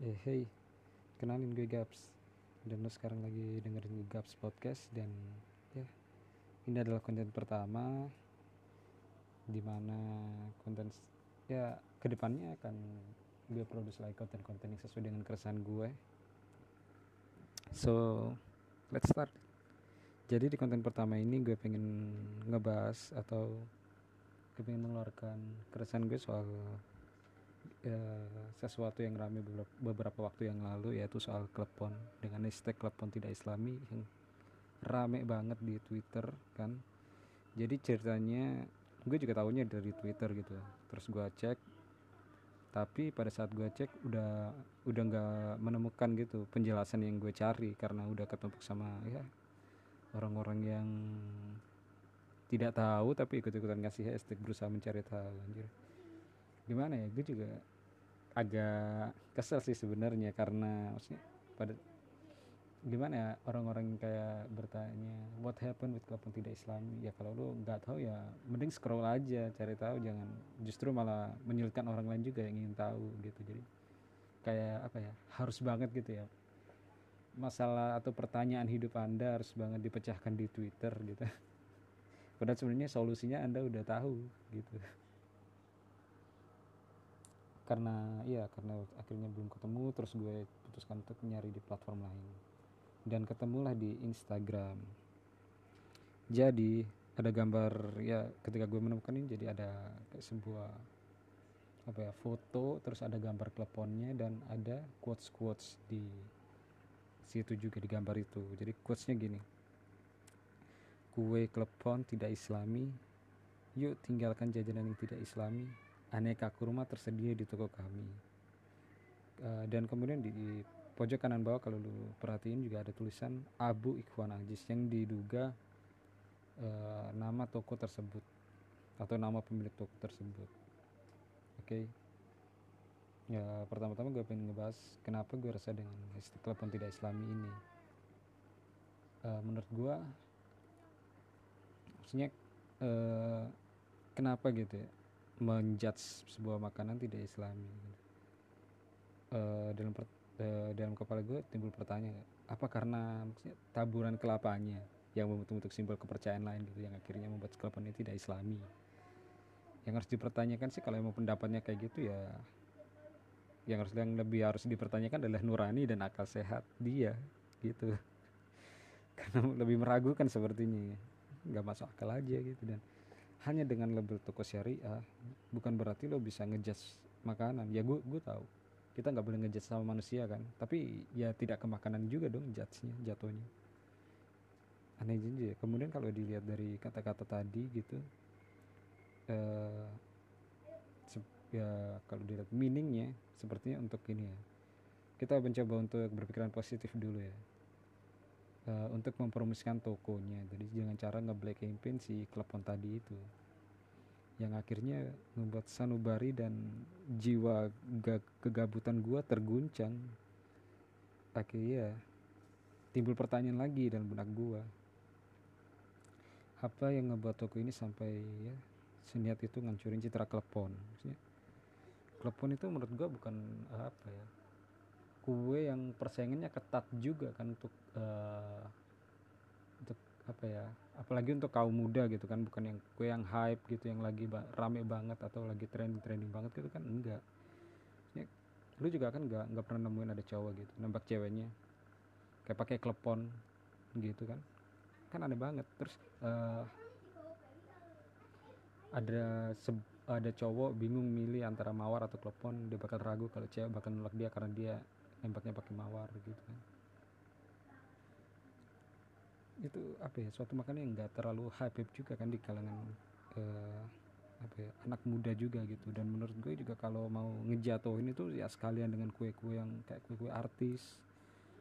Eh hey, kenalin gue Gaps. Dan lo sekarang lagi dengerin Gaps Podcast Dan ya, ini adalah konten pertama Di mana konten, ya ke depannya akan gue produce lagi konten-konten yang sesuai dengan keresahan gue. So, let's start. Jadi di konten pertama ini gue pengen ngebahas atau Gue pengen mengeluarkan keresahan gue soal ya, sesuatu yang ramai beberapa waktu yang lalu yaitu soal klepon dengan hashtag klepon tidak islami yang rame banget di Twitter kan. Jadi ceritanya gue juga tahunya dari Twitter gitu. Terus gue cek tapi pada saat gue cek udah udah nggak menemukan gitu penjelasan yang gue cari karena udah ketemu sama ya orang-orang yang tidak tahu tapi ikut-ikutan ngasih hashtag berusaha mencari tahu anjir gimana ya? Gue juga agak kesel sih sebenarnya karena maksudnya pada gimana ya? Orang-orang kayak bertanya what happened with klepon tidak islami? Ya kalau lu nggak tahu ya mending scroll aja cari tahu jangan justru malah menyulitkan orang lain juga yang ingin tahu gitu. Jadi kayak apa ya? Harus banget gitu ya. Masalah atau pertanyaan hidup anda harus banget dipecahkan di Twitter gitu. Padahal sebenarnya solusinya anda udah tahu gitu karena iya karena akhirnya belum ketemu terus gue putuskan untuk nyari di platform lain. Dan ketemulah di Instagram. Jadi ada gambar ya ketika gue menemukan ini jadi ada kayak sebuah apa ya foto terus ada gambar kleponnya dan ada quotes quotes di situ juga di gambar itu. Jadi quotesnya gini. Kue klepon tidak islami yuk tinggalkan jajanan yang tidak islami aneka kurma tersedia di toko kami. Uh, dan kemudian di, pojok kanan bawah kalau lu perhatiin juga ada tulisan Abu Ikhwan Ajis yang diduga uh, nama toko tersebut atau nama pemilik toko tersebut. Oke? Okay. ya pertama-tama gue pengen ngebahas kenapa gue rasa dengan istiqlal pun tidak islami ini. Uh, menurut gue maksudnya uh, kenapa gitu ya menjudge sebuah makanan tidak islami. Uh, dalam per, uh, dalam kepala gue timbul pertanyaan apa karena taburan kelapanya yang membentuk simbol kepercayaan lain gitu yang akhirnya membuat kelapa ini tidak islami? Yang harus dipertanyakan sih kalau emang pendapatnya kayak gitu ya yang harus yang lebih harus dipertanyakan adalah nurani dan akal sehat dia gitu. Karena lebih meragukan sepertinya nggak masuk akal aja gitu dan hanya dengan label toko syariah bukan berarti lo bisa ngejudge makanan. Ya gue gue tahu. Kita nggak boleh ngejudge sama manusia kan? Tapi ya tidak ke makanan juga dong judge-nya jatuhnya. Aneh aja ya. Kemudian kalau dilihat dari kata-kata tadi gitu eh, ya kalau dilihat meaningnya sepertinya untuk ini ya. Kita mencoba untuk berpikiran positif dulu ya uh, untuk mempromosikan tokonya. Jadi jangan cara nge-black campaign si klepon tadi itu. Yang akhirnya membuat sanubari dan jiwa kegabutan gua terguncang. Akhirnya timbul pertanyaan lagi dalam benak gua. Apa yang ngebuat toko ini sampai ya seniat itu ngancurin citra klepon maksudnya klepon itu menurut gua bukan apa ya kue yang persaingannya ketat juga kan untuk uh, untuk apa ya apalagi untuk kaum muda gitu kan bukan yang kue yang hype gitu yang lagi ba rame banget atau lagi trending trending banget gitu kan enggak. Ya, lu juga kan enggak enggak pernah nemuin ada cowok gitu nembak ceweknya kayak pakai klepon gitu kan. Kan aneh banget terus uh, ada ada cowok bingung milih antara mawar atau klepon dia bakal ragu kalau cewek bakal nolak dia karena dia nembaknya pakai mawar gitu kan. Itu apa ya suatu makanan yang nggak terlalu hype juga kan di kalangan uh, apa ya anak muda juga gitu. Dan menurut gue juga kalau mau ngejatuhin itu ya sekalian dengan kue-kue yang kayak kue-kue artis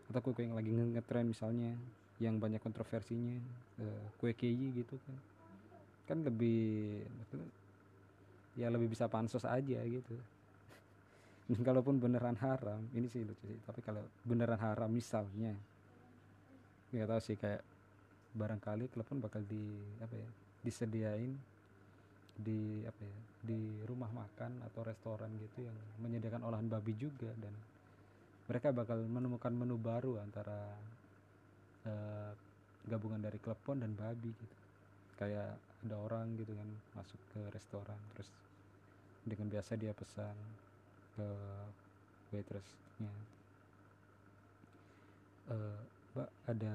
atau kue-kue yang lagi ngetren misalnya yang banyak kontroversinya uh, kue keyi gitu kan. Kan lebih ya lebih bisa pansos aja gitu kalaupun beneran haram ini sih lucu sih tapi kalau beneran haram misalnya nggak tahu sih kayak barangkali telepon bakal di apa ya disediain di apa ya di rumah makan atau restoran gitu yang menyediakan olahan babi juga dan mereka bakal menemukan menu baru antara uh, gabungan dari klepon dan babi gitu. Kayak ada orang gitu kan masuk ke restoran terus dengan biasa dia pesan ke waitressnya. Uh, mbak ada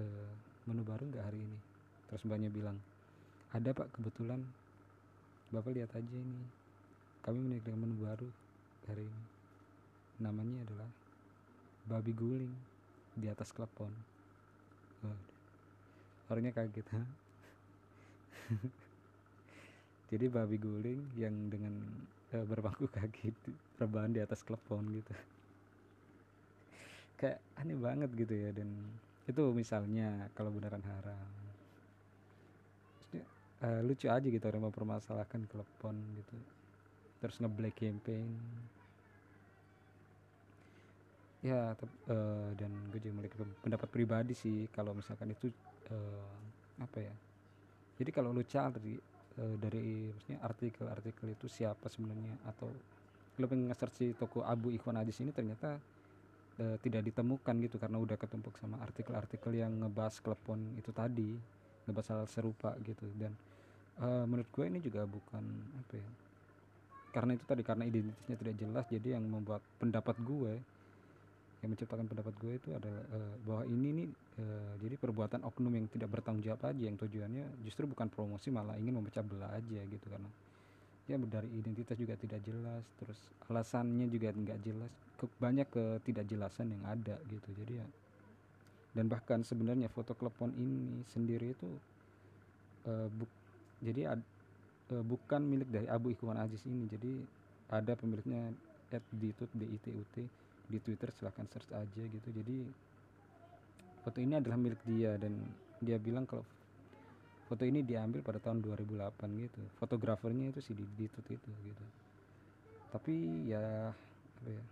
uh, menu baru nggak hari ini? Terus mbaknya bilang ada pak kebetulan. Bapak lihat aja ini. Kami menyediakan menu baru hari ini. Namanya adalah babi guling di atas klepon. Orangnya kaget ha jadi babi guling yang dengan uh, berbangku kaki rebahan di atas klepon gitu. Kayak aneh banget gitu ya dan itu misalnya kalau beneran haram. Uh, lucu aja gitu orang mempermasalahkan klepon gitu. Terus ngeblack campaign. Ya uh, dan gue juga memiliki pendapat pribadi sih kalau misalkan itu uh, apa ya. Jadi kalau lu cari uh, dari maksudnya artikel-artikel itu siapa sebenarnya? Atau lu pengen nge-search toko Abu Ikhwan Hadis ini ternyata uh, tidak ditemukan gitu karena udah ketumpuk sama artikel-artikel yang ngebahas klepon itu tadi ngebahas hal serupa gitu. Dan uh, menurut gue ini juga bukan apa ya karena itu tadi karena identitasnya tidak jelas jadi yang membuat pendapat gue yang menciptakan pendapat gue itu adalah uh, bahwa ini nih uh, jadi perbuatan oknum yang tidak bertanggung jawab aja yang tujuannya justru bukan promosi malah ingin memecah belah aja gitu karena ya dari identitas juga tidak jelas terus alasannya juga nggak jelas banyak ketidakjelasan yang ada gitu. Jadi ya dan bahkan sebenarnya foto klepon ini sendiri itu uh, buk, jadi ad, uh, bukan milik dari Abu Ikhwan Aziz ini. Jadi ada pemiliknya at ditut ditut di Twitter silahkan search aja gitu. Jadi foto ini adalah milik dia dan dia bilang kalau foto ini diambil pada tahun 2008 gitu. Fotografernya itu si ditut itu gitu. Tapi ya apa ya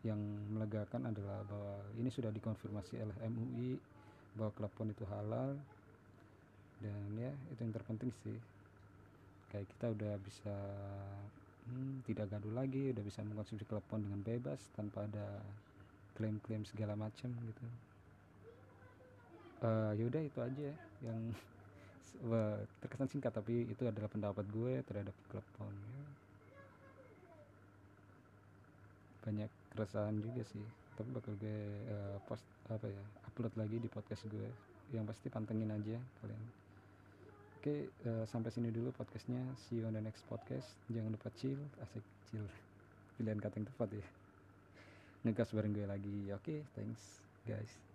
yang melegakan adalah bahwa ini sudah dikonfirmasi oleh MUI bahwa klepon itu halal. Dan ya itu yang terpenting sih. Kayak kita udah bisa hmm, tidak gaduh lagi udah bisa mengkonsumsi klepon dengan bebas tanpa ada klaim-klaim segala macam gitu. Uh, yaudah itu aja yang terkesan singkat tapi itu adalah pendapat gue terhadap klepon ya. banyak keresahan juga sih tapi bakal gue uh, post apa ya upload lagi di podcast gue. Yang pasti pantengin aja kalian oke uh, sampai sini dulu podcastnya. See you on the next podcast. Jangan lupa chill asik chill. Pilihan kata yang tepat ya. Ngegas bareng gue lagi. Oke thanks guys